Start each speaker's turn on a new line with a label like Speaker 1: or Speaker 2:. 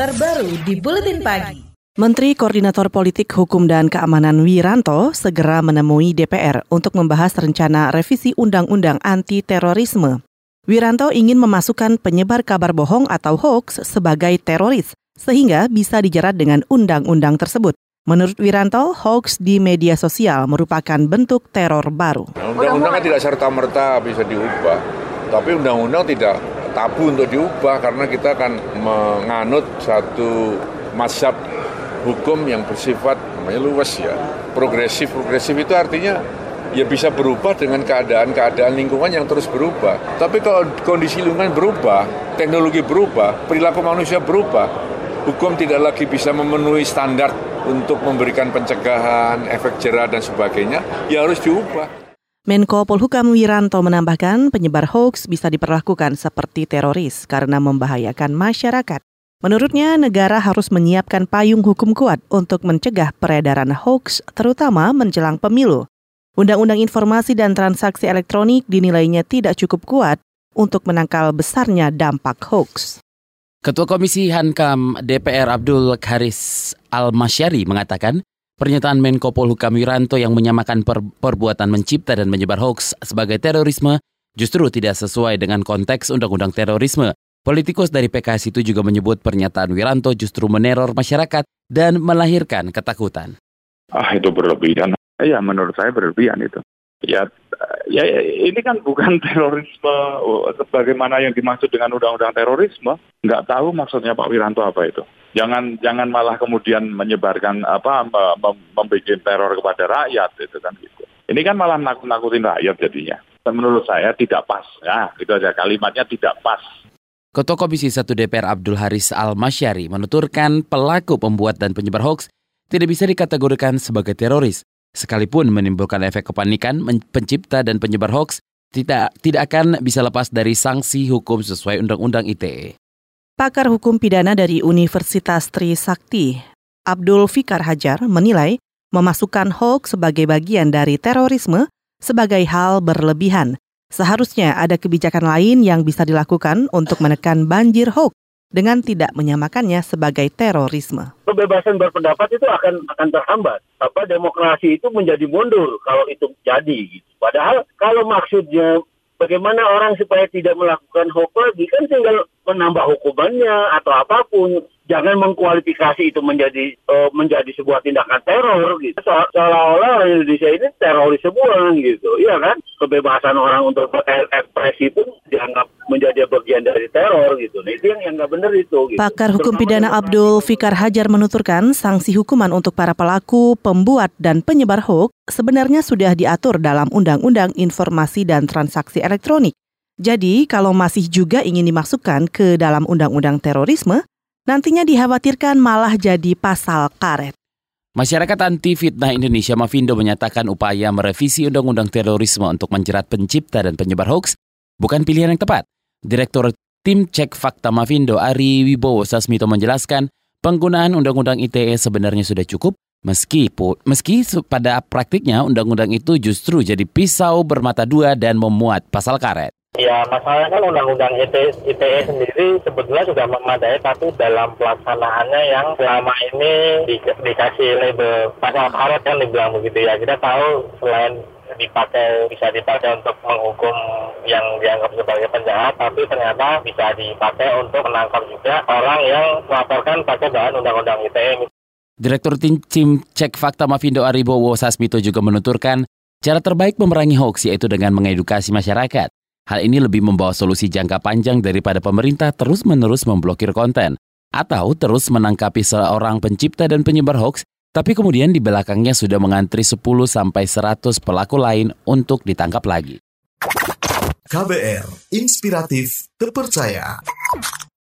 Speaker 1: terbaru di Buletin Pagi.
Speaker 2: Menteri Koordinator Politik Hukum dan Keamanan Wiranto segera menemui DPR untuk membahas rencana revisi Undang-Undang Anti-Terorisme. Wiranto ingin memasukkan penyebar kabar bohong atau hoax sebagai teroris, sehingga bisa dijerat dengan undang-undang tersebut. Menurut Wiranto, hoax di media sosial merupakan bentuk teror baru.
Speaker 3: Undang-undang kan tidak serta-merta bisa diubah, tapi undang-undang tidak tabu untuk diubah karena kita akan menganut satu masyarakat hukum yang bersifat namanya luas ya. Progresif progresif itu artinya ya bisa berubah dengan keadaan-keadaan lingkungan yang terus berubah. Tapi kalau kondisi lingkungan berubah teknologi berubah perilaku manusia berubah hukum tidak lagi bisa memenuhi standar untuk memberikan pencegahan efek jerah dan sebagainya ya harus diubah
Speaker 2: Menko Polhukam Wiranto menambahkan penyebar hoax bisa diperlakukan seperti teroris karena membahayakan masyarakat. Menurutnya, negara harus menyiapkan payung hukum kuat untuk mencegah peredaran hoax, terutama menjelang pemilu. Undang-undang informasi dan transaksi elektronik dinilainya tidak cukup kuat untuk menangkal besarnya dampak hoax.
Speaker 4: Ketua Komisi Hankam DPR Abdul Karis Al-Masyari mengatakan Pernyataan Menko Polhukam Wiranto yang menyamakan per perbuatan mencipta dan menyebar hoax sebagai terorisme justru tidak sesuai dengan konteks Undang-Undang Terorisme. Politikus dari PKS itu juga menyebut pernyataan Wiranto justru meneror masyarakat dan melahirkan ketakutan.
Speaker 5: Ah itu berlebihan. Ya menurut saya berlebihan itu. Ya, ya ini kan bukan terorisme sebagaimana yang dimaksud dengan undang-undang terorisme. Nggak tahu maksudnya Pak Wiranto apa itu jangan jangan malah kemudian menyebarkan apa membuat teror kepada rakyat itu kan gitu. Ini kan malah nakut-nakutin rakyat jadinya. Menurut saya tidak pas. Ya, itu aja kalimatnya tidak pas.
Speaker 4: Ketua Komisi 1 DPR Abdul Haris Al-Masyari menuturkan pelaku pembuat dan penyebar hoax tidak bisa dikategorikan sebagai teroris. Sekalipun menimbulkan efek kepanikan, pencipta dan penyebar hoax tidak tidak akan bisa lepas dari sanksi hukum sesuai Undang-Undang ITE.
Speaker 2: Pakar Hukum Pidana dari Universitas Trisakti, Abdul Fikar Hajar, menilai memasukkan hoax sebagai bagian dari terorisme sebagai hal berlebihan. Seharusnya ada kebijakan lain yang bisa dilakukan untuk menekan banjir hoax dengan tidak menyamakannya sebagai terorisme.
Speaker 6: Kebebasan berpendapat itu akan akan terhambat. Apa demokrasi itu menjadi mundur kalau itu jadi gitu. Padahal kalau maksudnya bagaimana orang supaya tidak melakukan hoax lagi kan tinggal menambah hukumannya atau apa pun jangan mengkualifikasi itu menjadi uh, menjadi sebuah tindakan teror gitu. So seolah-olah orang Indonesia ini teroris semua gitu iya kan? Kebebasan orang untuk berekspresi pun dianggap menjadi bagian dari teror gitu. Nah, itu yang yang nggak benar itu gitu.
Speaker 2: pakar hukum pidana Abdul Fikar Hajar menuturkan sanksi hukuman untuk para pelaku pembuat dan penyebar hoax sebenarnya sudah diatur dalam Undang-Undang Informasi dan Transaksi Elektronik jadi, kalau masih juga ingin dimasukkan ke dalam undang-undang terorisme, nantinya dikhawatirkan malah jadi pasal karet.
Speaker 4: Masyarakat Anti Fitnah Indonesia Mavindo menyatakan upaya merevisi undang-undang terorisme untuk menjerat pencipta dan penyebar hoax bukan pilihan yang tepat. Direktur Tim Cek Fakta Mavindo Ari Wibowo Sasmito menjelaskan penggunaan undang-undang ITE sebenarnya sudah cukup meski meski pada praktiknya undang-undang itu justru jadi pisau bermata dua dan memuat pasal karet.
Speaker 7: Ya, masalahnya kan undang-undang ITE, ITE sendiri sebetulnya sudah memadai, tapi dalam pelaksanaannya yang selama ini di, dikasih label pasal karet kan dibilang begitu ya. Kita tahu selain dipakai bisa dipakai untuk menghukum yang dianggap sebagai penjahat, tapi ternyata bisa dipakai untuk menangkap juga orang yang melaporkan pakai bahan undang-undang ITE.
Speaker 4: Direktur Tim, Tim Cek Fakta Mavindo Aribowo Sasmito juga menuturkan, cara terbaik memerangi hoax yaitu dengan mengedukasi masyarakat. Hal ini lebih membawa solusi jangka panjang daripada pemerintah terus-menerus memblokir konten atau terus menangkapi seorang pencipta dan penyebar hoax, tapi kemudian di belakangnya sudah mengantri 10 sampai 100 pelaku lain untuk ditangkap lagi.
Speaker 8: KBR, inspiratif, terpercaya.